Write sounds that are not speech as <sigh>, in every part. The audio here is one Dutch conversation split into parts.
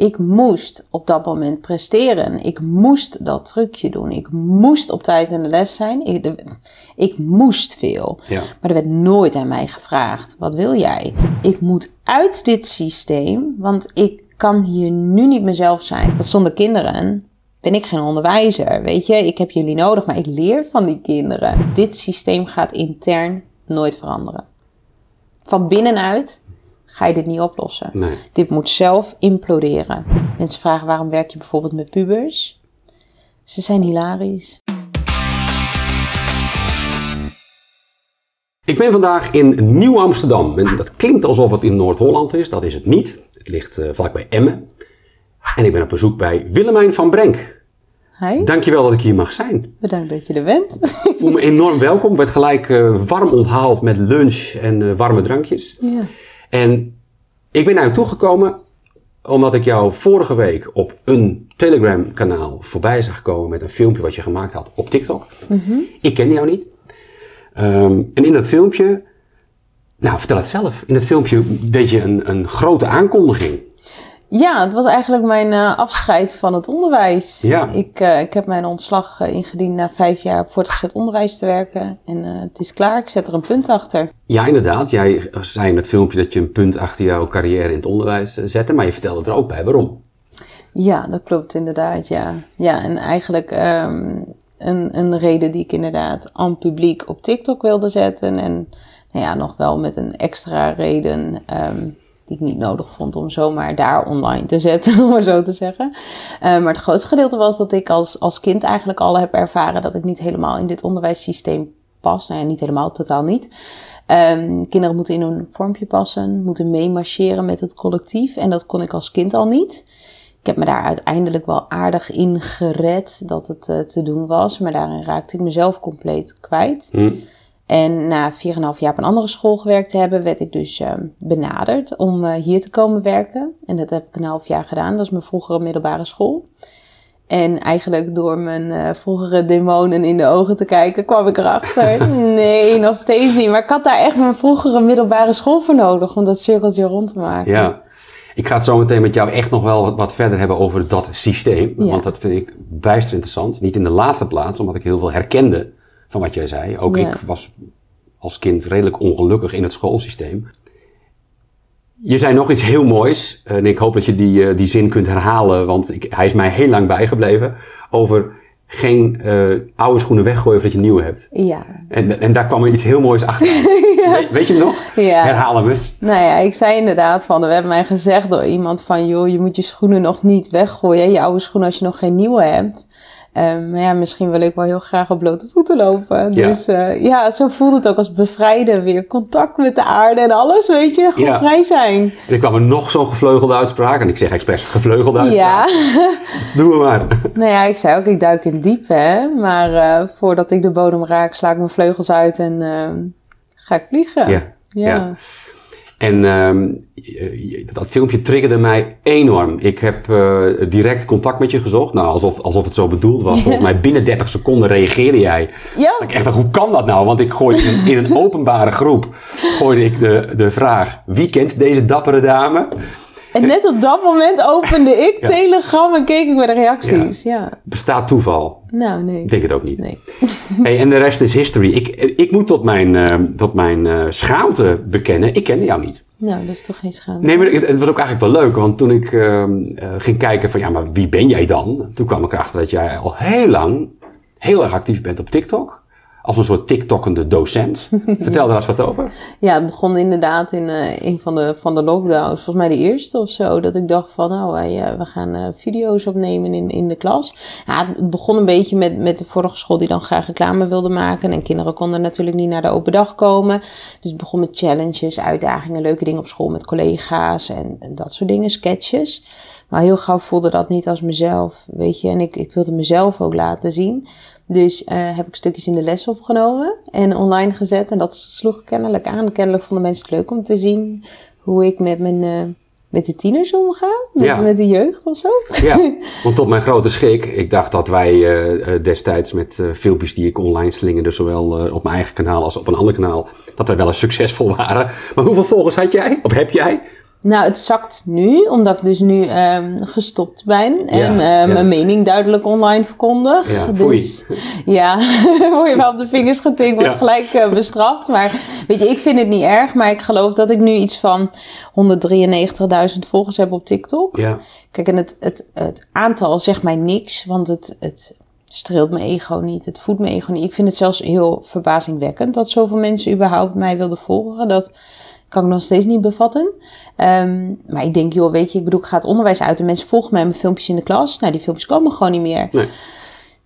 Ik moest op dat moment presteren. Ik moest dat trucje doen. Ik moest op tijd in de les zijn. Ik, de- ik moest veel. Ja. Maar er werd nooit aan mij gevraagd: wat wil jij? Ik moet uit dit systeem, want ik kan hier nu niet mezelf zijn. Dat zonder kinderen ben ik geen onderwijzer. Weet je, ik heb jullie nodig, maar ik leer van die kinderen. Dit systeem gaat intern nooit veranderen. Van binnenuit ga je dit niet oplossen. Nee. Dit moet zelf imploderen. Mensen vragen waarom werk je bijvoorbeeld met pubers? Ze zijn hilarisch. Ik ben vandaag in Nieuw-Amsterdam. En dat klinkt alsof het in Noord-Holland is. Dat is het niet. Het ligt eh, vlakbij Emmen. En ik ben op bezoek bij Willemijn van Brenk. Hi, Dankjewel dat ik hier mag zijn. bedankt dat je er bent. Ik voel me enorm welkom. Ik werd gelijk eh, warm onthaald met lunch en eh, warme drankjes. ja. En ik ben naar je toegekomen omdat ik jou vorige week op een Telegram kanaal voorbij zag komen met een filmpje wat je gemaakt had op TikTok. Ik kende jou niet. Ehm, en in dat filmpje, nou vertel het zelf. In dat filmpje deed je een, een grote aankondiging. Ja, het was eigenlijk mijn eh, afscheid van het onderwijs. Ja. Ik, eh, ik heb mijn ontslag eh, ingediend na vijf jaar op voortgezet onderwijs te werken. En het is klaar, ik zet er een punt achter. Ja, inderdaad. Jij zei in het filmpje dat je een punt achter jouw carrière in het onderwijs zette, maar je vertelde er ook bij waarom. Ja, dat klopt inderdaad, ja. Ja, en eigenlijk ehm, een, een reden die ik inderdaad aan publiek op TikTok wilde zetten. En nou ja, nog wel met een extra reden ehm, ik niet nodig vond om zomaar daar online te zetten, <laughs> om maar zo te zeggen. Eh, maar het grootste gedeelte was dat ik als, als kind eigenlijk al heb ervaren dat ik niet helemaal in dit onderwijssysteem pas. Nou ja, niet helemaal, totaal niet. Ehm, kinderen moeten in een vormpje passen, moeten meemarcheren met het collectief. En dat kon ik als kind al niet. Ik heb me daar uiteindelijk wel aardig in gered dat het eh, te doen was. Maar daarin raakte ik mezelf compleet kwijt. Hm? En na 4,5 jaar op een andere school gewerkt te hebben, werd ik dus eh, benaderd om eh, hier te komen werken. En dat heb ik een half jaar gedaan. Dat is mijn vroegere middelbare school. En eigenlijk door mijn eh, vroegere demonen in de ogen te kijken, kwam ik erachter. <laughs> Nee, nog steeds niet. Maar ik had daar echt mijn vroegere middelbare school voor nodig om dat cirkeltje rond te maken. Ja. Ik ga het zo meteen met jou echt nog wel wat- wat verder hebben over dat systeem. Ja. Want dat vind ik bijster interessant. Niet in de laatste plaats, omdat ik heel veel herkende van wat jij zei. Ook Ja. ik was als kind redelijk ongelukkig in het schoolsysteem. Je zei nog iets heel moois. En ik hoop dat je die, eh, die zin kunt herhalen, want ik, hij is mij heel lang bijgebleven. Over geen eh, oude schoenen weggooien voordat je nieuwe hebt. Ja. En, en daar kwam er iets heel moois achter. <laughs> weet, weet je nog? Ja. Herhaal hem eens. Nou ja, ik zei inderdaad van, er werd mij gezegd door iemand van, joh, je moet je schoenen nog niet weggooien, je oude schoenen als je nog geen nieuwe hebt. Ehm, maar ja, misschien wil ik wel heel graag op blote voeten lopen. Ja. Dus eh, ja, zo voelt het ook als bevrijden. Weer contact met de aarde en alles, weet je. Gewoon Ja. vrij zijn. En er kwam er nog zo'n gevleugelde uitspraak. En ik zeg expres gevleugelde uitspraak. <laughs> Ja. Doen we maar. nou ja, ik zei ook, ik duik in diep, hè. Maar eh, voordat ik de bodem raak, sla ik mijn vleugels uit en ehm, ga ik vliegen. Ja, ja. En ehm, je- dat filmpje triggerde mij enorm. Ik heb eh, direct contact met je gezocht. Nou, alsof, alsof het zo bedoeld was. Volgens mij binnen 30 seconden reageerde jij. Ja. Ik echt dacht, hoe kan dat nou? Want ik gooide in, in een openbare groep gooide ik de, de vraag... Wie kent deze dappere dame? En net op dat moment opende ik Ja. Telegram en keek ik bij de reacties. Ja. Bestaat toeval? Nou, nee. Ik denk het ook niet. Nee. <laughs> Hey, en de rest is history. Ik, ik moet tot mijn, eh, tot mijn eh, schaamte bekennen, ik kende jou niet. Nou, dat is toch geen schaamte. Nee, maar het, het was ook eigenlijk wel leuk, want toen ik ehm, eh, ging kijken van, ja, maar wie ben jij dan? Toen kwam ik erachter dat jij al heel lang heel erg actief bent op TikTok. Als een soort TikTokkende docent. <laughs> Vertel daar eens wat over. Ja, het begon inderdaad in eh, een van de, van de lockdowns. Volgens mij de eerste of zo. Dat ik dacht van, nou, wij, eh, we gaan eh, video's opnemen in, in de klas. Ja, het begon een beetje met, met de vorige school die dan graag reclame wilde maken. En kinderen konden natuurlijk niet naar de open dag komen. Dus het begon met challenges, uitdagingen, leuke dingen op school met collega's en, en dat soort dingen, sketches. Maar heel gauw voelde dat niet als mezelf, weet je. En ik, ik wilde mezelf ook laten zien. Dus eh, heb ik stukjes in de les opgenomen en online gezet. En dat sloeg kennelijk aan. Kennelijk vonden mensen het leuk om te zien hoe ik met, mijn, eh, met de tieners omga. Met, Ja. met de jeugd of zo. Ja, <laughs> want tot mijn grote schrik, ik dacht dat wij eh, eh, destijds met filmpjes die ik online slingerde, zowel op mijn eigen kanaal als op een ander kanaal, dat wij wel eens succesvol waren. Maar hoeveel volgers had jij? Of heb jij? Nou, het zakt nu, omdat ik dus nu ehm, gestopt ben en Ja, eh, ja. mijn mening duidelijk online verkondig. Ja, dus <laughs> ja, <laughs> word je wel op de vingers getikt, wordt Ja. gelijk eh, bestraft. Maar weet je, ik vind het niet erg, maar ik geloof dat ik nu iets van 193.000 volgers heb op TikTok. Ja, Kijk, en het, het, het aantal zegt mij niks, want het, het streelt mijn ego niet. Het voedt mijn ego niet. Ik vind het zelfs heel verbazingwekkend dat zoveel mensen überhaupt mij wilden volgen. Dat kan ik nog steeds niet bevatten. Ehm, maar ik denk, joh, weet je, ik bedoel, ik ga het onderwijs uit en mensen volgen mij mijn filmpjes in de klas. Nou, die filmpjes komen gewoon niet meer. nee.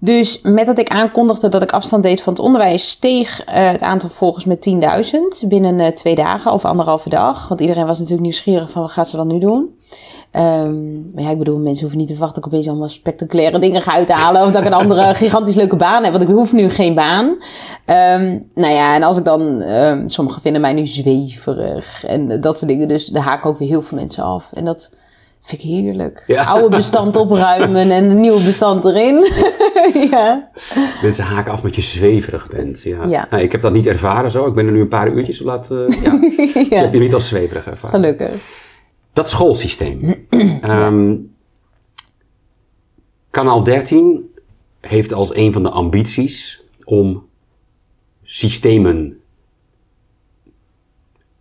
Dus met dat ik aankondigde dat ik afstand deed van het onderwijs, steeg eh, het aantal volgers met 10.000 binnen eh, twee dagen of anderhalve dag. Want iedereen was natuurlijk nieuwsgierig van wat gaat ze dan nu doen. Ehm, maar ja, ik bedoel, mensen hoeven niet te wachten dat ik opeens allemaal spectaculaire dingen ga uithalen. Of dat ik een andere <laughs> gigantisch leuke baan heb, want ik hoef nu geen baan. Ehm, nou ja, en als ik dan, ehm, sommigen vinden mij nu zweverig en eh, dat soort dingen. Dus daar haken ook weer heel veel mensen af. En dat vind ik heerlijk. Ja. Oude bestand opruimen en een nieuw bestand erin. <laughs> ja. Mensen haken af met je zweverig bent. Ja. Ja. Nou, ik heb dat niet ervaren zo. Ik ben er nu een paar uurtjes op ja. <laughs> Ik ja, heb je niet als zweverig ervaren. gelukkig. Dat schoolsysteem. <clears throat> Ehm, Kanaal 13 heeft als een van de ambities om systemen,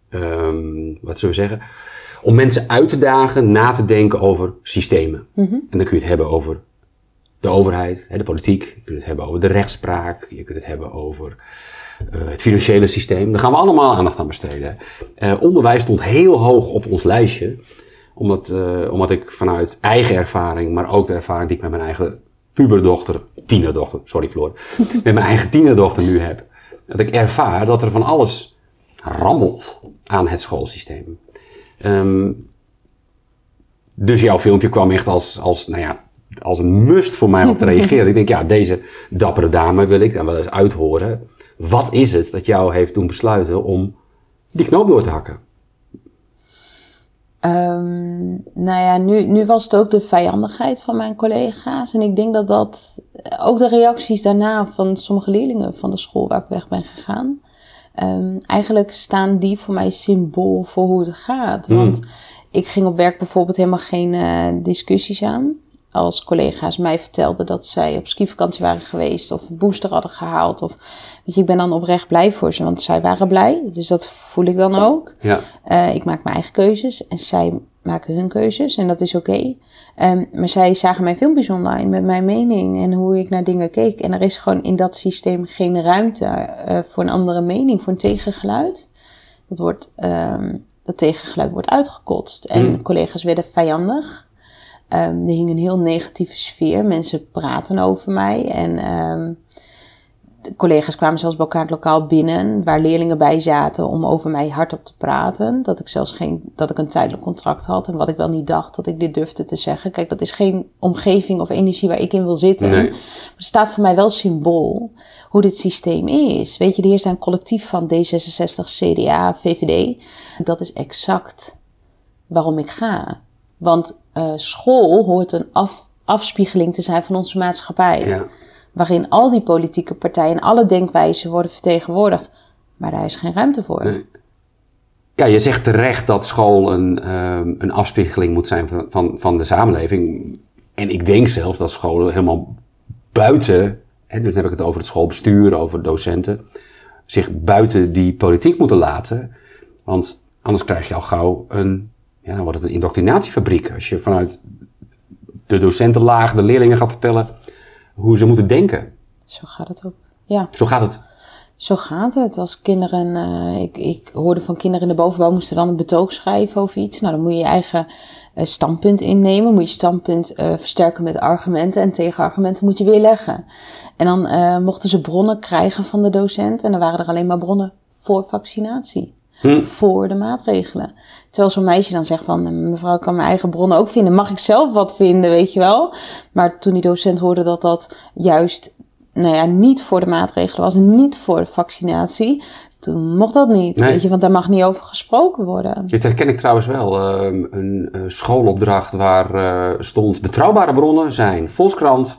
ehm, wat zullen we zeggen, om mensen uit te dagen na te denken over systemen. En dan kun je het hebben over de overheid, de politiek, je kunt het hebben over de rechtspraak, je kunt het hebben over het financiële systeem. Daar gaan we allemaal aandacht aan besteden. Eh, onderwijs stond heel hoog op ons lijstje, omdat, eh, omdat ik vanuit eigen ervaring, maar ook de ervaring die ik met mijn eigen puberdochter, tienerdochter, sorry Floor, <laughs> met mijn eigen tienerdochter nu heb, dat ik ervaar dat er van alles rammelt aan het schoolsysteem. Ehm, dus jouw filmpje kwam echt als, als, nou ja, als een must voor mij om te <laughs> reageren. ik denk, ja, deze dappere dame wil ik dan wel eens uithoren. Wat is het dat jou heeft doen besluiten om die knoop door te hakken? Ehm, nou ja, nu, nu was het ook de vijandigheid van mijn collega's. En ik denk dat dat, ook de reacties daarna van sommige leerlingen van de school waar ik weg ben gegaan. ehm, eigenlijk staan die voor mij symbool voor hoe het gaat. Want ik ging op werk bijvoorbeeld helemaal geen eh, discussies aan. Als collega's mij vertelden dat zij op skivakantie waren geweest of een booster hadden gehaald. Of, weet je, ik ben dan oprecht blij voor ze, want zij waren blij. Dus dat voel ik dan ook. Ja, Eh, ik maak mijn eigen keuzes en zij maken hun keuzes en dat is oké. Ehm, maar zij zagen mijn filmpjes online met mijn mening en hoe ik naar dingen keek. En er is gewoon in dat systeem geen ruimte eh, voor een andere mening, voor een tegengeluid. Dat, wordt, ehm, dat tegengeluid wordt uitgekotst en Mm. collega's werden vijandig. Ehm, er hing een heel negatieve sfeer. Mensen praten over mij en ehm, de collega's kwamen zelfs bij elkaar het lokaal binnen, waar leerlingen bij zaten om over mij hardop te praten. Dat ik zelfs geen, dat ik een tijdelijk contract had en wat ik wel niet dacht dat ik dit durfde te zeggen. Kijk, dat is geen omgeving of energie waar ik in wil zitten. Nee. Maar het staat voor mij wel symbool hoe dit systeem is. Weet je, er heerst een collectief van D66, CDA, VVD. Dat is exact waarom ik ga. Want eh, school hoort een af, afspiegeling te zijn van onze maatschappij ja. waarin al die politieke partijen en alle denkwijzen worden vertegenwoordigd. Maar daar is geen ruimte voor. Nee. Ja, je zegt terecht dat school een, ehm, een afspiegeling moet zijn van, van, van de samenleving. En ik denk zelfs dat scholen helemaal buiten, hè, dus dan heb ik het over het schoolbestuur, over docenten, zich buiten die politiek moeten laten. Want anders krijg je al gauw een, ja, dan wordt het een indoctrinatiefabriek. Als je vanuit de docentenlaag de leerlingen gaat vertellen hoe ze moeten denken. Zo gaat het ook. Ja, Zo gaat het. zo gaat het. Als kinderen, eh, ik, ik hoorde van kinderen in de bovenbouw moesten dan een betoog schrijven over iets. Nou, dan moet je je eigen eh, standpunt innemen. Moet je standpunt eh, versterken met argumenten. En tegenargumenten moet je weer leggen. En dan mochten ze bronnen krijgen van de docent. En dan waren er alleen maar bronnen voor vaccinatie. Hm. Voor de maatregelen. Terwijl zo'n meisje dan zegt van, mevrouw ik kan mijn eigen bronnen ook vinden. Mag ik zelf wat vinden, weet je wel? Maar toen die docent hoorde dat dat juist, nou ja, niet voor de maatregelen was. En niet voor de vaccinatie. Toen mocht dat niet, Nee. weet je. Want daar mag niet over gesproken worden. Dit herken ik trouwens wel. Ehm, een eh, schoolopdracht waar eh, stond betrouwbare bronnen zijn Volkskrant,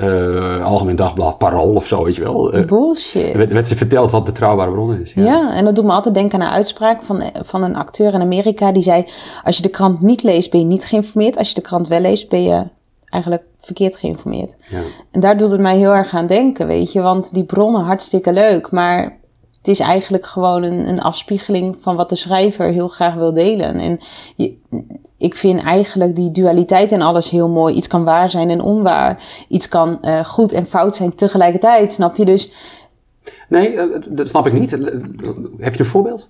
uh, Algemeen Dagblad, Parool of zo, weet je wel. Uh, Bullshit. Werd, werd, ze verteld wat betrouwbare bron is. Ja. ja. en dat doet me altijd denken aan een uitspraak van, van een acteur in Amerika. Die zei, als je de krant niet leest, ben je niet geïnformeerd. Als je de krant wel leest, ben je eigenlijk verkeerd geïnformeerd. Ja. En daar doet het mij heel erg aan denken, weet je. Want die bronnen, hartstikke leuk. Maar het is eigenlijk gewoon een, een afspiegeling van wat de schrijver heel graag wil delen. En je, ik vind eigenlijk die dualiteit in alles heel mooi. Iets kan waar zijn en onwaar. Iets kan uh, goed en fout zijn tegelijkertijd, snap je? Dus... Nee, dat snap ik niet. Heb je een voorbeeld?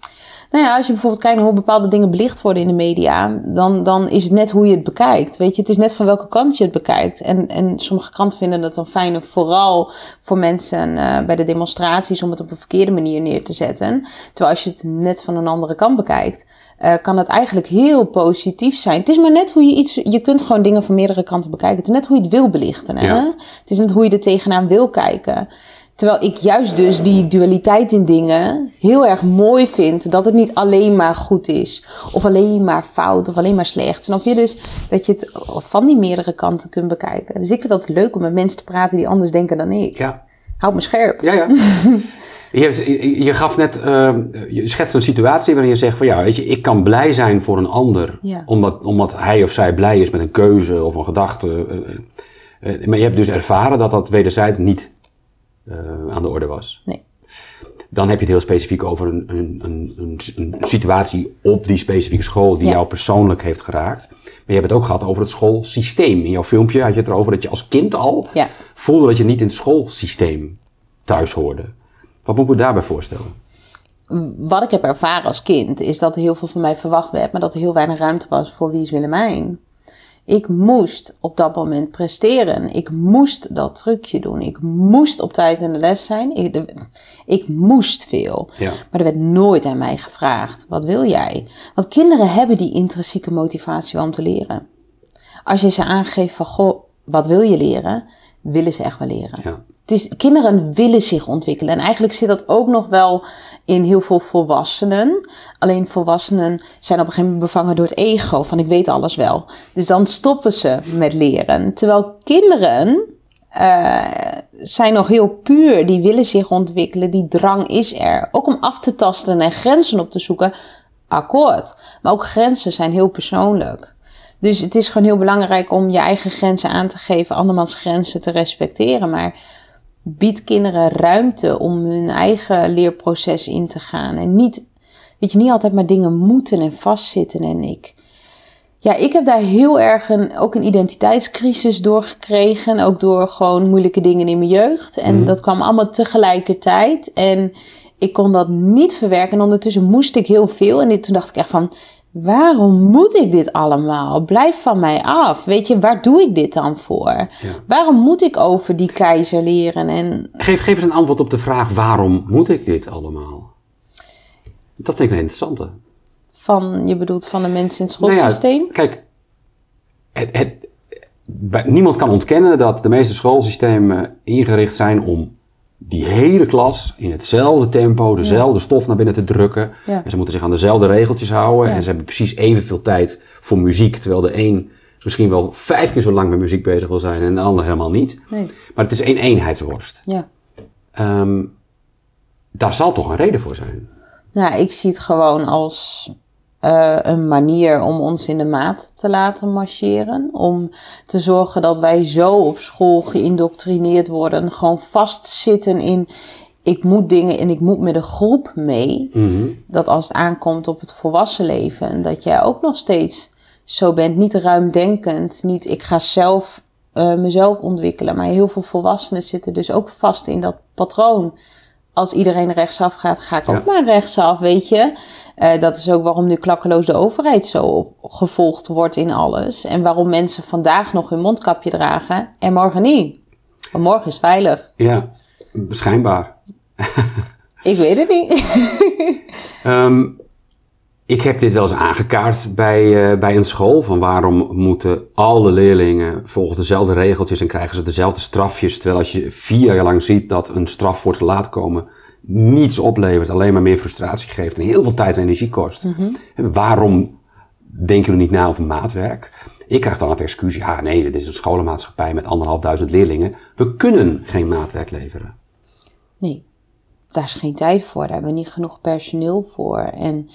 Nou ja, als je bijvoorbeeld kijkt naar hoe bepaalde dingen belicht worden in de media, dan, dan is het net hoe je het bekijkt. Weet je, het is net van welke kant je het bekijkt. En, en sommige kranten vinden dat dan fijn, vooral voor mensen uh, bij de demonstraties, om het op een verkeerde manier neer te zetten. Terwijl als je het net van een andere kant bekijkt, uh, kan het eigenlijk heel positief zijn. Het is maar net hoe je iets. Je kunt gewoon dingen van meerdere kanten bekijken. Het is net hoe je het wil belichten. Hè? Ja. Het is net hoe je er tegenaan wil kijken. Terwijl ik juist dus die dualiteit in dingen heel erg mooi vind. Dat het niet alleen maar goed is. Of alleen maar fout. Of alleen maar slecht. Snap je? Dus dat je het van die meerdere kanten kunt bekijken. Dus ik vind dat leuk om met mensen te praten die anders denken dan ik. Ja. Houd me scherp. Ja, ja. <laughs> Je, je, gaf net, uh, je schetst een situatie waarin je zegt van ja, weet je, ik kan blij zijn voor een ander. Ja. Omdat, omdat hij of zij blij is met een keuze of een gedachte. Uh, uh, maar je hebt dus ervaren dat dat wederzijds niet uh, aan de orde was. Nee. Dan heb je het heel specifiek over een, een, een, een situatie op die specifieke school die jou persoonlijk heeft geraakt. Maar je hebt het ook gehad over het schoolsysteem. In jouw filmpje had je het erover dat je als kind al ja. voelde dat je niet in het schoolsysteem thuis hoorde. Wat moet ik me daarbij voorstellen? Wat ik heb ervaren als kind is dat heel veel van mij verwacht werd, maar dat er heel weinig ruimte was voor wie is Willemijn. Ik moest op dat moment presteren. Ik moest dat trucje doen. Ik moest op tijd in de les zijn. Ik, ik moest veel. Ja. Maar er werd nooit aan mij gevraagd: wat wil jij? Want kinderen hebben die intrinsieke motivatie om te leren. Als je ze aangeeft van: goh, wat wil je leren? Willen ze echt wel leren. Ja. Het is, kinderen willen zich ontwikkelen. En eigenlijk zit dat ook nog wel in heel veel volwassenen. Alleen volwassenen zijn op een gegeven moment bevangen door het ego van ik weet alles wel. Dus dan stoppen ze met leren. Terwijl kinderen uh, zijn nog heel puur. Die willen zich ontwikkelen. Die drang is er. Ook om af te tasten en grenzen op te zoeken. Akkoord. Maar ook grenzen zijn heel persoonlijk. Dus het is gewoon heel belangrijk om je eigen grenzen aan te geven, andermans grenzen te respecteren. Maar bied kinderen ruimte om hun eigen leerproces in te gaan. En niet, weet je, niet altijd maar dingen moeten en vastzitten. En ik, ja, ik heb daar heel erg een, ook een identiteitscrisis door gekregen. Ook door gewoon moeilijke dingen in mijn jeugd. En mhm. dat kwam allemaal tegelijkertijd. En ik kon dat niet verwerken. En ondertussen moest ik heel veel. En dit, toen dacht ik echt van, waarom moet ik dit allemaal? Blijf van mij af. Weet je, waar doe ik dit dan voor? Waarom moet ik over die keizer leren? En... Geef, geef eens een antwoord op de vraag: waarom moet ik dit allemaal? Dat vind ik een interessante. Van, je bedoelt van de mensen in het schoolsysteem? Nou ja, kijk, het, het, niemand kan ontkennen dat de meeste schoolsystemen ingericht zijn om die hele klas in hetzelfde tempo, dezelfde stof naar binnen te drukken. En ze moeten zich aan dezelfde regeltjes houden. En ze hebben precies evenveel tijd voor muziek. Terwijl de een misschien wel vijf keer zo lang met muziek bezig wil zijn en de ander helemaal niet. Nee. Maar het is één eenheidsworst. Ja. Um, daar zal toch een reden voor zijn? Nou, ik zie het gewoon als uh, een manier om ons in de maat te laten marcheren. Om te zorgen dat wij zo op school geïndoctrineerd worden. Gewoon vastzitten in ik moet dingen en ik moet met een groep mee. Mm Dat als het aankomt op het volwassen leven, dat jij ook nog steeds zo bent. Niet ruimdenkend, niet ik ga zelf uh, mezelf ontwikkelen. Maar heel veel volwassenen zitten dus ook vast in dat patroon als iedereen rechtsaf gaat, ga ik ook maar rechtsaf, weet je. Uh, dat is ook waarom nu klakkeloos de overheid zo gevolgd wordt in alles. En waarom mensen vandaag nog hun mondkapje dragen en morgen niet. Want morgen is veilig. Ja, schijnbaar. <laughs> ik weet het niet. um, <laughs> ik heb dit wel eens aangekaart bij, uh, bij een school. Van waarom moeten alle leerlingen volgens dezelfde regeltjes en krijgen ze dezelfde strafjes. Terwijl als je vier jaar lang ziet dat een straf voor te laat komen niets oplevert, alleen maar meer frustratie geeft en heel veel tijd en energie kost. Mm -hmm. Waarom denken jullie niet na over maatwerk? Ik krijg dan het excuus, ja nee, dit is een scholenmaatschappij met anderhalfduizend leerlingen. We kunnen geen maatwerk leveren. Nee, daar is geen tijd voor. Daar hebben we niet genoeg personeel voor. En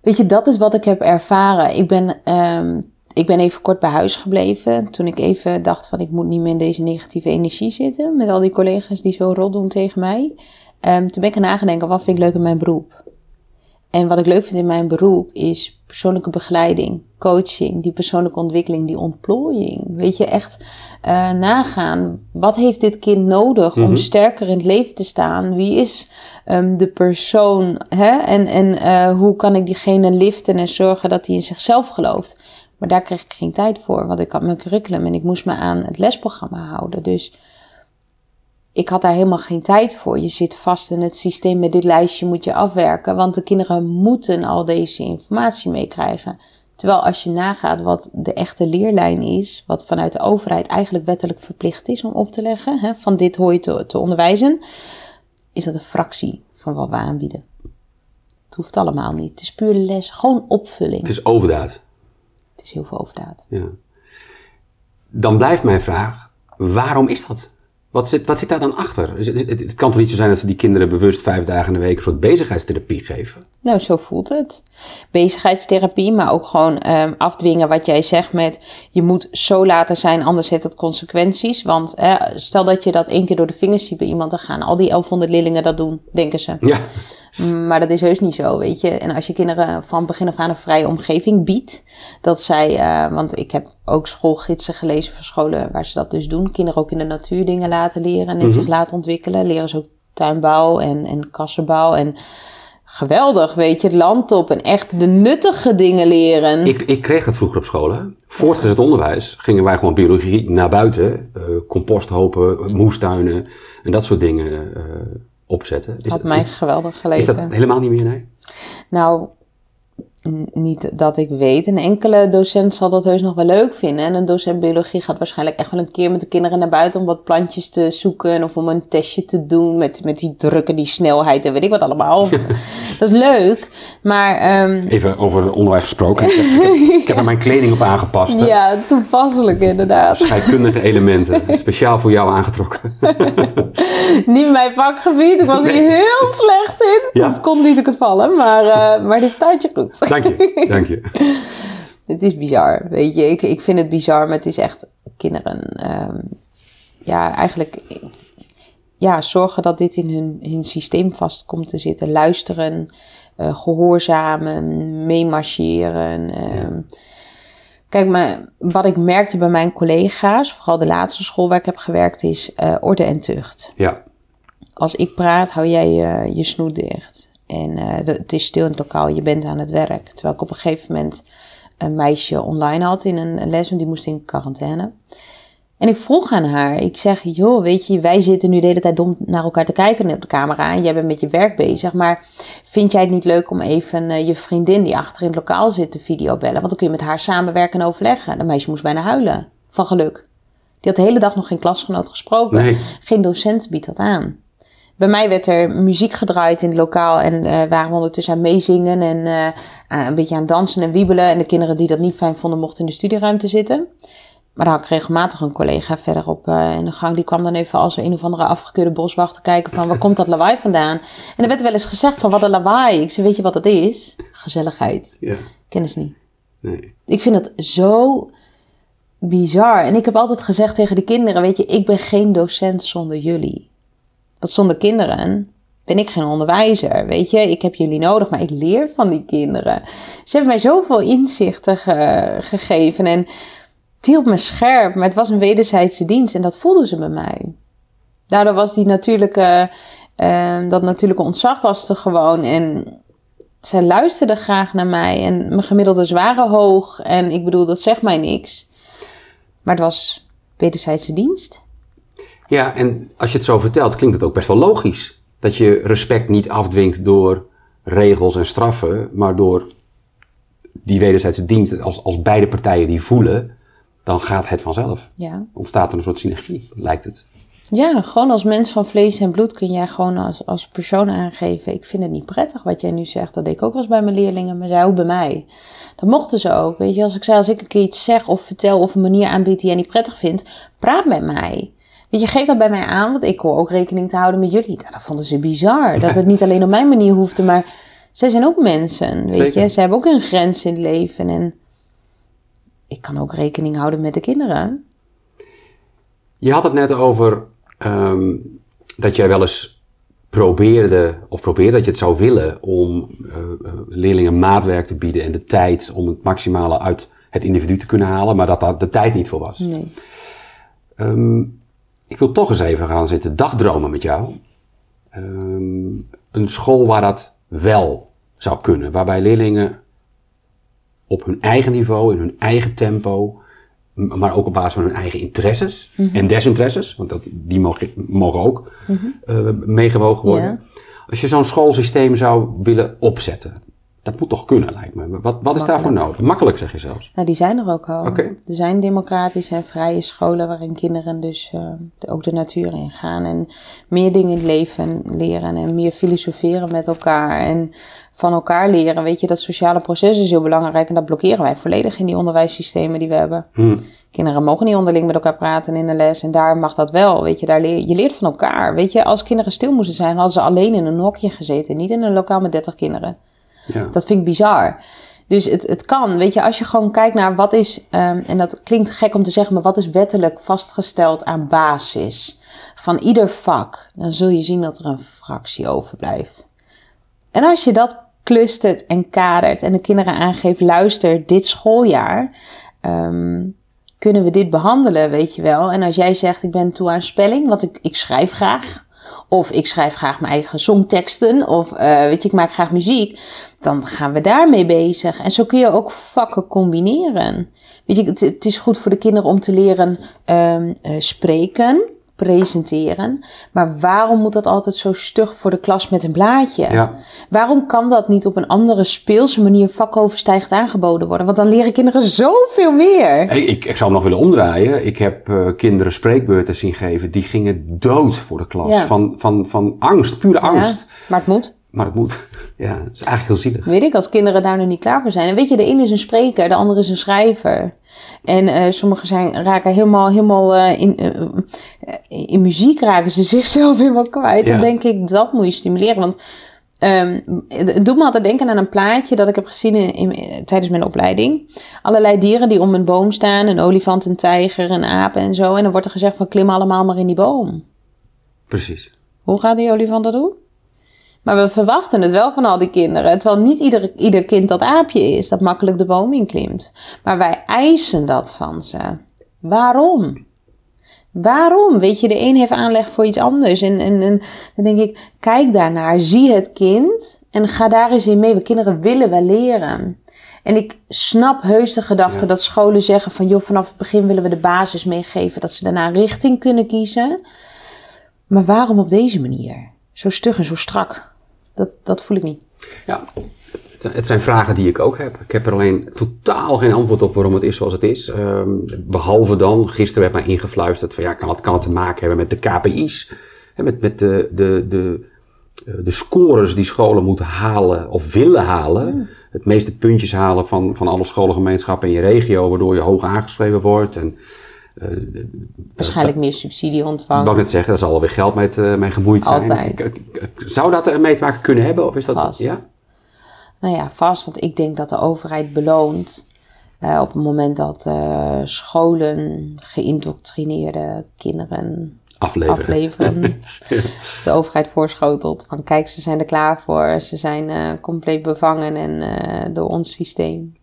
weet je, dat is wat ik heb ervaren. Ik ben, um, ik ben even kort bij huis gebleven. Toen ik even dacht van ik moet niet meer in deze negatieve energie zitten. Met al die collega's die zo rot doen tegen mij. Um, toen ben ik gaan nagedenken, wat vind ik leuk in mijn beroep? En wat ik leuk vind in mijn beroep is persoonlijke begeleiding, coaching, die persoonlijke ontwikkeling, die ontplooiing. Weet je, echt uh, nagaan. Wat heeft dit kind nodig om mhm. sterker in het leven te staan? Wie is um, de persoon? Hè? En, en uh, hoe kan ik diegene liften en zorgen dat hij in zichzelf gelooft? Maar daar kreeg ik geen tijd voor, want ik had mijn curriculum en ik moest me aan het lesprogramma houden. Dus ik had daar helemaal geen tijd voor. Je zit vast in het systeem met dit lijstje moet je afwerken, want de kinderen moeten al deze informatie meekrijgen. Terwijl als je nagaat wat de echte leerlijn is, wat vanuit de overheid eigenlijk wettelijk verplicht is om op te leggen, hè, van dit hoor je te, te onderwijzen, is dat een fractie van wat we aanbieden. Het hoeft allemaal niet. Het is puur les, gewoon opvulling. Het is overdaad. Het is heel veel overdaad. Ja. Dan blijft mijn vraag, waarom is dat? Wat zit, wat zit daar dan achter? Het, kan toch niet zo zijn dat ze die kinderen bewust vijf dagen in de week een soort bezigheidstherapie geven? Nou, zo voelt het. Bezigheidstherapie, maar ook gewoon um, afdwingen wat jij zegt met je moet zo laten zijn, anders heeft dat consequenties. Want eh, stel dat je dat één keer door de vingers ziet bij iemand, dan gaan al die 1100 leerlingen dat doen, denken ze. Ja. Maar dat is heus niet zo, weet je. En als je kinderen van begin af aan een vrije omgeving biedt, dat zij, uh, want ik heb ook schoolgidsen gelezen van scholen waar ze dat dus doen. Kinderen ook in de natuur dingen laten leren en mm zich laten ontwikkelen. Leren ze ook tuinbouw en, en kassenbouw en geweldig, weet je, het land op en echt de nuttige dingen leren. Ik, ik kreeg dat vroeger op school. Voortgezet onderwijs gingen wij gewoon biologie naar buiten. Uh, composthopen, moestuinen en dat soort dingen uh, opzetten. Is Had mij geweldig gelegen. Is dat helemaal niet meer, nee? Nou, niet dat ik weet. Een enkele docent zal dat heus nog wel leuk vinden. En een docent biologie gaat waarschijnlijk echt wel een keer met de kinderen naar buiten om wat plantjes te zoeken. Of om een testje te doen met, met die drukken, die snelheid en weet ik wat allemaal. <laughs> dat is leuk. Maar, um... Even over onderwijs gesproken. ik, heb, <laughs> er mijn kleding op aangepast. Ja, toepasselijk inderdaad. Scheikundige <laughs> elementen. Speciaal voor jou aangetrokken. niet mijn vakgebied. Ik was hier heel slecht in. Ja. kon niet ik het vallen. Maar, uh, maar dit staat je goed. Dank je, dank je. <laughs> het is bizar, weet je. Ik, ik vind het bizar, maar het is echt kinderen... Um, ja, eigenlijk... Ja, zorgen dat dit in hun, hun systeem vast komt te zitten. Luisteren, uh, gehoorzamen, meemarcheren. Uh, Kijk, maar wat ik merkte bij mijn collega's, vooral de laatste school waar ik heb gewerkt, is uh, orde en tucht. Ja. Als ik praat, hou jij je, je snoet dicht. En uh, het is stil in het lokaal, je bent aan het werk. Terwijl ik op een gegeven moment een meisje online had in een les, want die moest in quarantaine. En ik vroeg aan haar, ik zeg, joh, weet je, wij zitten nu de hele tijd dom naar elkaar te kijken op de camera en jij bent met je werk bezig, maar vind jij het niet leuk om even uh, je vriendin die achter in het lokaal zit te videobellen? Want dan kun je met haar samenwerken en overleggen. Dat meisje moest bijna huilen, van geluk. Die had de hele dag nog geen klasgenoot gesproken. Nee. Geen docent biedt dat aan. Bij mij werd er muziek gedraaid in het lokaal en uh, waren we ondertussen aan meezingen en uh, een beetje aan dansen en wiebelen. En de kinderen die dat niet fijn vonden, mochten in de studieruimte zitten. Maar dan had ik regelmatig een collega verderop uh, in de gang. Die kwam dan even als een of andere afgekeurde boswachter kijken van waar komt dat lawaai vandaan. En er werd wel eens gezegd van wat een lawaai. Ik zei, weet je wat dat is? Gezelligheid. Ja. Kennis niet. Nee. Ik vind het zo bizar. En ik heb altijd gezegd tegen de kinderen, weet je, ik ben geen docent zonder jullie. Want zonder kinderen ben ik geen onderwijzer. Weet je, ik heb jullie nodig, maar ik leer van die kinderen. Ze hebben mij zoveel inzichten gegeven en het hield me scherp, maar het was een wederzijdse dienst en dat voelden ze bij mij. Daardoor was die natuurlijke, uh, dat natuurlijke ontzag was er gewoon en zij luisterden graag naar mij en mijn gemiddeldes waren hoog en ik bedoel, dat zegt mij niks. Maar het was wederzijdse dienst. Ja, en als je het zo vertelt, klinkt het ook best wel logisch. Dat je respect niet afdwingt door regels en straffen, maar door die wederzijdse dienst. Als, als beide partijen die voelen, dan gaat het vanzelf. Ja. Ontstaat er een soort synergie, lijkt het. Ja, gewoon als mens van vlees en bloed kun jij gewoon als, als persoon aangeven. Ik vind het niet prettig wat jij nu zegt. Dat deed ik ook wel eens bij mijn leerlingen, maar zij ook bij mij. Dat mochten ze ook. Weet je, als ik zei, als ik een keer iets zeg of vertel of een manier aanbied die jij niet prettig vindt, praat met mij. Weet je, geef dat bij mij aan, want ik hoor ook rekening te houden met jullie. Nou, dat vonden ze bizar. Dat het niet alleen op mijn manier hoefde, maar zij zijn ook mensen. Weet Zeker. je, ze hebben ook een grens in het leven. En ik kan ook rekening houden met de kinderen. Je had het net over ehm, dat jij wel eens probeerde, of probeerde dat je het zou willen om eh, eh, leerlingen maatwerk te bieden en de tijd om het maximale uit het individu te kunnen halen, maar dat daar de tijd niet voor was. Nee. Ehm, ik wil toch eens even gaan zitten dagdromen met jou. Ehm, een school waar dat wel zou kunnen, waarbij leerlingen op hun eigen niveau, in hun eigen tempo, maar ook op basis van hun eigen interesses en desinteresses, want dat, die mogen, mogen ook eh, meegewogen worden. Als je zo'n schoolsysteem zou willen opzetten, dat moet toch kunnen, lijkt me. Wat, wat is daarvoor nodig? Makkelijk, zeg je zelfs. Nou, die zijn er ook al. Er zijn democratische en vrije scholen waarin kinderen dus eh, de- ook de natuur in gaan en meer dingen in het leven leren en meer filosoferen met elkaar en van elkaar leren. Weet je, dat sociale proces is heel belangrijk en dat blokkeren wij volledig in die onderwijssystemen die we hebben. Hm. Kinderen mogen niet onderling met elkaar praten in de les en daar mag dat wel. Weet je, daar leer, je leert van elkaar. Weet je, als kinderen stil moesten zijn, hadden ze alleen in een hokje gezeten, niet in een lokaal met 30 kinderen. Ja. Dat vind ik bizar. Dus het, het kan, weet je, als je gewoon kijkt naar wat is, ehm, en dat klinkt gek om te zeggen, maar wat is wettelijk vastgesteld aan basis van ieder vak, dan zul je zien dat er een fractie overblijft. En als je dat clustert en kadert en de kinderen aangeeft, luister, dit schooljaar ehm, kunnen we dit behandelen, weet je wel. En als jij zegt, ik ben toe aan spelling, want ik, ik schrijf graag. Of ik schrijf graag mijn eigen songteksten. Of eh, weet je, ik maak graag muziek. Dan gaan we daarmee bezig. En zo kun je ook vakken combineren. Weet je, het, is goed voor de kinderen om te leren ehm, eh, spreken, presenteren. Maar waarom moet dat altijd zo stug voor de klas met een blaadje? Ja. Waarom kan dat niet op een andere speelse manier vakoverstijgend aangeboden worden? Want dan leren kinderen zoveel meer. Hey, ik, ik zou hem nog willen omdraaien. Ik heb eh, kinderen spreekbeurten zien geven. Die gingen dood voor de klas. Ja. Van, van, van angst, pure angst. Ja, maar het moet. Maar het moet. <laughs> Ja, het is eigenlijk heel zielig. Weet ik, als kinderen daar nog niet klaar voor zijn. En weet je, de een is een spreker, de ander is een schrijver. En eh sommigen zijn, raken helemaal, helemaal eh, in, eh, in muziek raken ze <laughs> zichzelf helemaal kwijt. Ja. Dan denk ik, dat moet je stimuleren. Want ehm, het het doet me altijd denken aan een plaatje dat ik heb gezien in, in- tijdens mijn opleiding. Allerlei dieren die om een boom staan. Een olifant, een tijger, een aap en zo. En dan wordt er gezegd van klim allemaal maar in die boom. Precies. Hoe gaat die olifant dat doen? Maar we verwachten het wel van al die kinderen. Terwijl niet ieder, ieder kind dat aapje is, dat makkelijk de boom inklimt. Maar wij eisen dat van ze. Waarom? Waarom? Weet je, de een heeft aanleg voor iets anders. En, en, en dan denk ik, kijk daarnaar, zie het kind en ga daar eens in mee. We kinderen willen wel leren. En ik snap heus de gedachte Ja. dat scholen zeggen van... joh, vanaf het begin willen we de basis meegeven... dat ze daarna richting kunnen kiezen. Maar waarom op deze manier? Zo stug en zo strak. Dat, dat voel ik niet. Ja, het zijn, vragen die ik ook heb. Ik heb er alleen totaal geen antwoord op waarom het is zoals het is. Ehm, behalve dan, gisteren werd mij ingefluisterd van ja, kan het, kan het te maken hebben met de KPI's? Hè, met met de, de, de, eh, de scores die scholen moeten halen of willen halen. Het meeste puntjes halen van, van alle scholengemeenschappen in je regio, waardoor je hoog aangeschreven wordt. En, Waarschijnlijk meer subsidie ik wou ontvangen. net zeggen, daar zal alweer geld mee, te, mee gemoeid zijn. Altijd. Ik- ik- ik- Zou dat ermee te maken kunnen hebben? Of is dat, Vast. Ja? Nou ja, vast. Want ik denk dat de overheid beloont... eh, op het moment dat eh, scholen geïndoctrineerde kinderen Afleveren. afleveren. <laughs> De overheid voorschotelt van kijk, ze zijn er klaar voor. Ze zijn eh, compleet bevangen en eh, door ons systeem.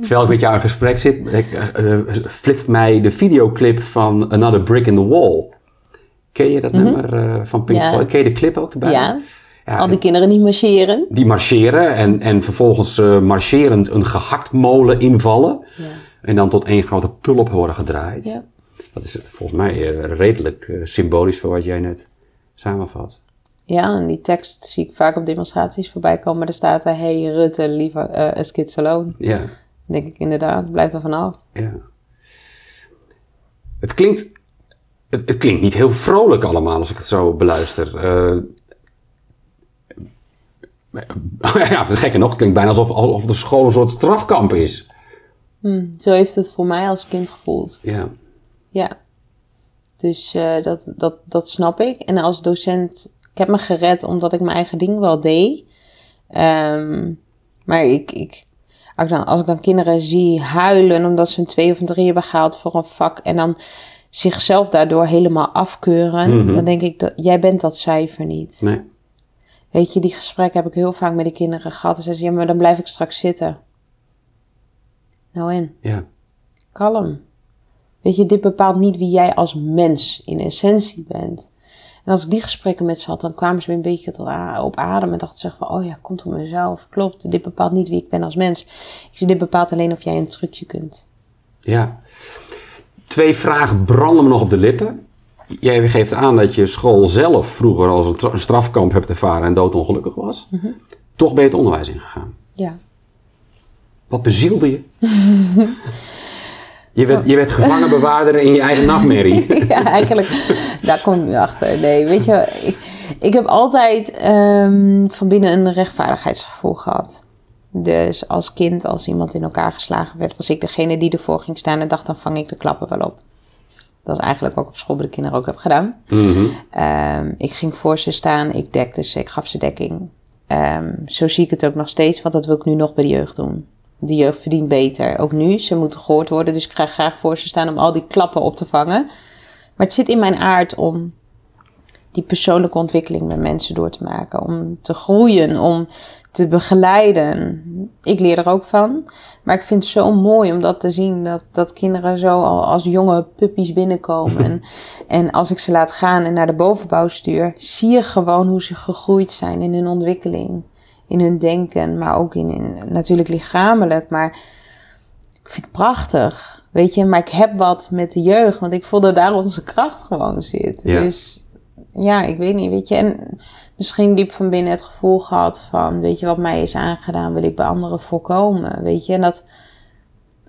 Terwijl ik met jou in gesprek zit, ik, eh, eh, flitst mij de videoclip van Another Brick in the Wall. Ken je dat nummer eh, van Pink Ja. Floyd? Ken je de clip ook erbij? Ja, Ja, al die kinderen niet marcheren. Die marcheren en, en vervolgens marcherend een gehaktmolen invallen. Ja. En dan tot één grote pulp worden gedraaid. Ja. Dat is volgens mij redelijk symbolisch voor wat jij net samenvat. Ja, en die tekst zie ik vaak op demonstraties voorbij komen. Maar er staat er, hey Rutte, liever eh as kids alone. Ja. Dan denk ik inderdaad, blijf er vanaf. Ja. Het klinkt, het, het klinkt niet heel vrolijk allemaal als ik het zo beluister. Eh, <laughs> ja, gekker nog, het klinkt bijna alsof, alsof de school een soort strafkamp is. Hm, zo heeft het voor mij als kind gevoeld. Ja. Ja. Dus eh, dat, dat, dat snap ik. En als docent, ik heb me gered omdat ik mijn eigen ding wel deed. Ehm, maar ik, ik, als, ik dan, als ik dan kinderen zie huilen omdat ze een twee of een drie hebben gehaald voor een vak en dan zichzelf daardoor helemaal afkeuren, Mhm. dan denk ik dat jij bent dat cijfer niet. Nee. Weet je, die gesprekken heb ik heel vaak met de kinderen gehad. En ze zeggen, ja, maar dan blijf ik straks zitten. Nou en, Ja. kalm. Weet je, dit bepaalt niet wie jij als mens in essentie bent. En als ik die gesprekken met ze had, dan kwamen ze weer een beetje tot op adem. En dachten ze van, oh ja, komt door mezelf. Klopt, dit bepaalt niet wie ik ben als mens. Ik dit bepaalt alleen of jij een trucje kunt. Ja. Twee vragen branden me nog op de lippen. Jij geeft aan dat je school zelf vroeger als een, tra- een strafkamp hebt ervaren en doodongelukkig was. Toch ben je het onderwijs ingegaan. Ja. Wat bezielde je? <laughs> je, werd, je werd gevangenbewaarder in je eigen nachtmerrie. <laughs> ja, eigenlijk, daar kom ik nu achter. Nee, weet je, ik, ik heb altijd ehm, van binnen een rechtvaardigheidsgevoel gehad. Dus als kind, als iemand in elkaar geslagen werd, was ik degene die ervoor ging staan en dacht, dan vang ik de klappen wel op. Dat is eigenlijk wat ik op school bij de kinderen ook heb gedaan. Mhm. Ehm, ik ging voor ze staan, ik dekte ze, ik gaf ze dekking. Ehm, zo zie ik het ook nog steeds, want dat wil ik nu nog bij de jeugd doen. De jeugd verdient beter. Ook nu, ze moeten gehoord worden, dus ik ga graag voor ze staan om al die klappen op te vangen. Maar het zit in mijn aard om die persoonlijke ontwikkeling met mensen door te maken. Om te groeien, om te begeleiden. Ik leer er ook van. Maar ik vind het zo mooi om dat te zien. Dat, dat kinderen zo al als jonge puppies binnenkomen. <laughs> en, en als ik ze laat gaan en naar de bovenbouw stuur. Zie je gewoon hoe ze gegroeid zijn in hun ontwikkeling. In hun denken. Maar ook in, in natuurlijk lichamelijk. Maar ik vind het prachtig. Weet je, maar ik heb wat met de jeugd. Want ik voel dat daar onze kracht gewoon zit. Ja. Dus ja, ik weet niet, weet je. En misschien diep van binnen het gevoel gehad van, weet je, wat mij is aangedaan, wil ik bij anderen voorkomen, weet je. En dat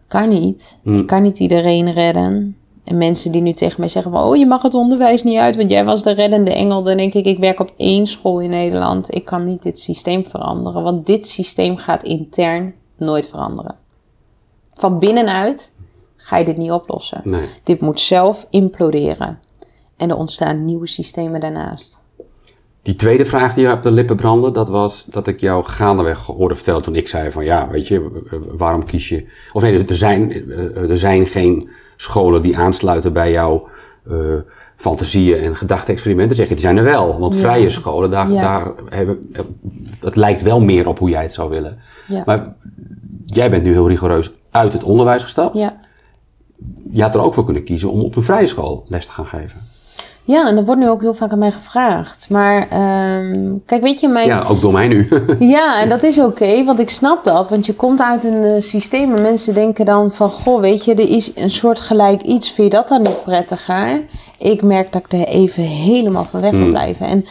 kan niet. Hmm. Ik kan niet iedereen redden. En mensen die nu tegen mij zeggen van, oh, je mag het onderwijs niet uit, want jij was de reddende engel. Dan denk ik, ik werk op één school in Nederland. Ik kan niet dit systeem veranderen, want dit systeem gaat intern nooit veranderen. Van binnenuit ga je dit niet oplossen. Nee. Dit moet zelf imploderen. En er ontstaan nieuwe systemen daarnaast. Die tweede vraag die je op de lippen brandde, dat was dat ik jou gaandeweg hoorde vertellen toen ik zei van ja, weet je, waarom kies je... Of nee, er zijn, eh, er zijn geen scholen die aansluiten bij jouw eh, fantasieën en gedachte-experimenten. Zeg je, die zijn er wel. Want Ja. vrije scholen, daar, Ja. daar hebben, het lijkt wel meer op hoe jij het zou willen. Ja. Maar jij bent nu heel rigoureus uit het onderwijs gestapt. Ja. Je had er ook voor kunnen kiezen om op een vrije school les te gaan geven. Ja, en dat wordt nu ook heel vaak aan mij gevraagd. Maar ehm, kijk, weet je, mijn... Ja, ook door mij nu. <laughs> Ja, en dat is oké, want ik snap dat. Want je komt uit een eh, systeem en mensen denken dan van... Goh, weet je, er is een soort gelijk iets. Vind je dat dan niet prettiger? Ik merk dat ik er even helemaal van weg wil Hmm. blijven. En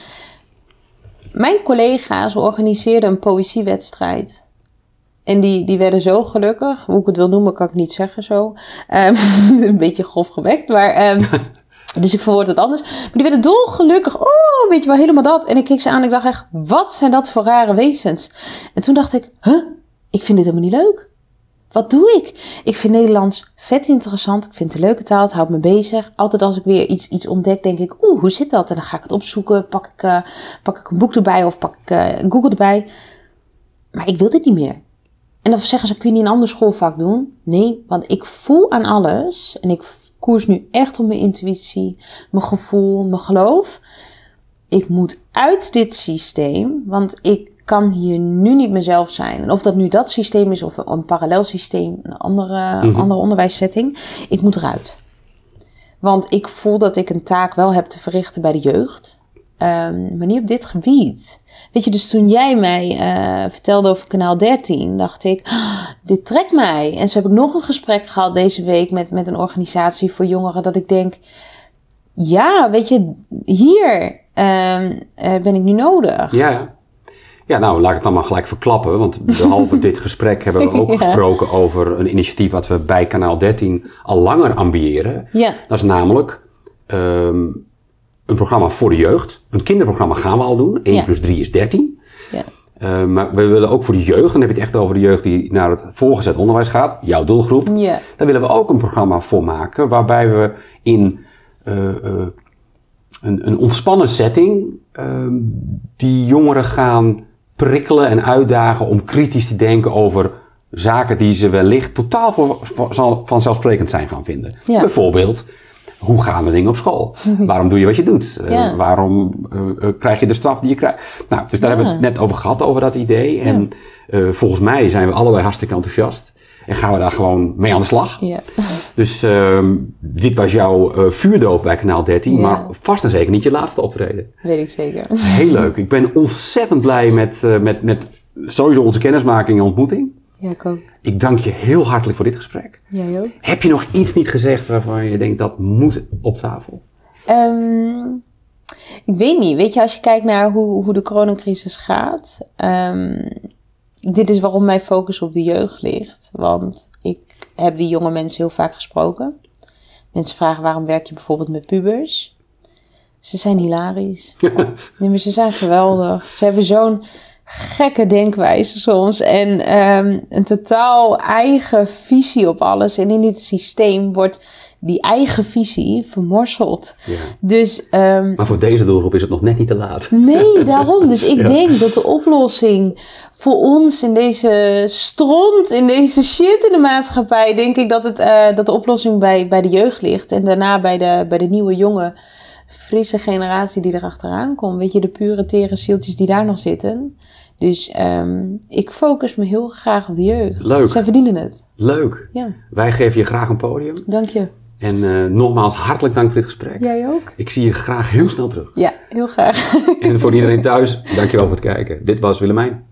mijn collega's organiseerden een poëziewedstrijd. En die, die werden zo gelukkig. Hoe ik het wil noemen, kan ik niet zeggen zo. Ehm, <laughs> een beetje grof gewekt, maar... ehm, <laughs> dus ik verwoord het anders. Maar die werden dolgelukkig. Oh, weet je wel, helemaal dat. En ik keek ze aan en ik dacht echt, wat zijn dat voor rare wezens? En toen dacht ik, huh, ik vind dit helemaal niet leuk. Wat doe ik? Ik vind Nederlands vet interessant. Ik vind het een leuke taal. Het houdt me bezig. Altijd als ik weer iets, iets ontdek, denk ik, oeh, hoe zit dat? En dan ga ik het opzoeken. Pak ik, eh, pak ik een boek erbij of pak ik eh, Google erbij. Maar ik wil dit niet meer. En dan zeggen ze, kun je niet een ander schoolvak doen? Nee, want ik voel aan alles. En ik koers nu echt op mijn intuïtie, mijn gevoel, mijn geloof. Ik moet uit dit systeem, want ik kan hier nu niet mezelf zijn. En of dat nu dat systeem is of een parallel systeem, een andere, Mhm. andere onderwijssetting. Ik moet eruit. Want ik voel dat ik een taak wel heb te verrichten bij de jeugd. Ehm, maar niet op dit gebied. Weet je, dus toen jij mij eh, vertelde over kanaal 13, dacht ik, "Ah, dit trekt mij. En zo heb ik nog een gesprek gehad deze week met, met een organisatie voor jongeren, dat ik denk, ja, weet je, hier ehm, eh, ben ik nu nodig. Ja. Ja, nou, laat ik het dan maar gelijk verklappen. Want behalve <laughs> dit gesprek hebben we ook Ja. gesproken over een initiatief wat we bij kanaal 13 al langer ambiëren. Ja, Dat is namelijk ehm, een programma voor de jeugd. Een kinderprogramma gaan we al doen. 1 Ja. plus 3 is 13. Ja. Eh, maar we willen ook voor de jeugd, dan heb je het echt over de jeugd die naar het voorgezet onderwijs gaat, jouw doelgroep. Ja. Daar willen we ook een programma voor maken, waarbij we in eh, eh, een, een ontspannen setting die jongeren gaan prikkelen en uitdagen om kritisch te denken over zaken die ze wellicht totaal vanzelfsprekend zijn gaan vinden. Ja. Bijvoorbeeld, hoe gaan de dingen op school? <laughs> Waarom doe je wat je doet? Eh, waarom eh, eh, krijg je de straf die je krijgt? Nou, dus daar Ja. hebben we het net over gehad, over dat idee. En volgens mij zijn we allebei hartstikke enthousiast. En gaan we daar gewoon mee aan de slag. Ja. <laughs> Dus ehm, dit was jouw vuurdoop bij kanaal 13, Ja. maar vast en zeker niet je laatste optreden. Weet ik zeker. Heel <laughs> leuk. Ik ben ontzettend blij met, met, met sowieso onze kennismaking en ontmoeting. Ja, ik ook. Ik dank je heel hartelijk voor dit gesprek. Jij ook. Heb je nog iets niet gezegd waarvan je denkt dat moet op tafel? Ehm, ik weet niet. Weet je, als je kijkt naar hoe, hoe de coronacrisis gaat. ehm, dit is waarom mijn focus op de jeugd ligt. Want ik heb die jonge mensen heel vaak gesproken. Mensen vragen waarom werk je bijvoorbeeld met pubers? Ze zijn hilarisch. <laughs> Nee, maar ze zijn geweldig. Ze hebben zo'n gekke denkwijze soms. En ehm, een totaal eigen visie op alles. En in dit systeem wordt die eigen visie vermorseld. Ja. Dus ehm, Maar voor deze doelgroep is het nog net niet te laat. nee, <laughs> daarom. Dus ik Ja. denk dat de oplossing voor ons in deze stront, in deze shit in de maatschappij, denk ik dat, het, eh, dat de oplossing bij, bij de jeugd ligt. En daarna bij de, bij de nieuwe jonge, frisse generatie die erachteraan komt. Weet je, de pure tere zieltjes die daar nog zitten. Dus ehm, ik focus me heel graag op de jeugd. Leuk. Zij verdienen het. Leuk. Ja, Wij geven je graag een podium. dank je. En eh, nogmaals hartelijk dank voor dit gesprek. Jij ook? Ik zie je graag heel snel terug. Ja, heel graag. En voor iedereen <laughs> thuis, dankjewel voor het kijken. Dit was Willemijn.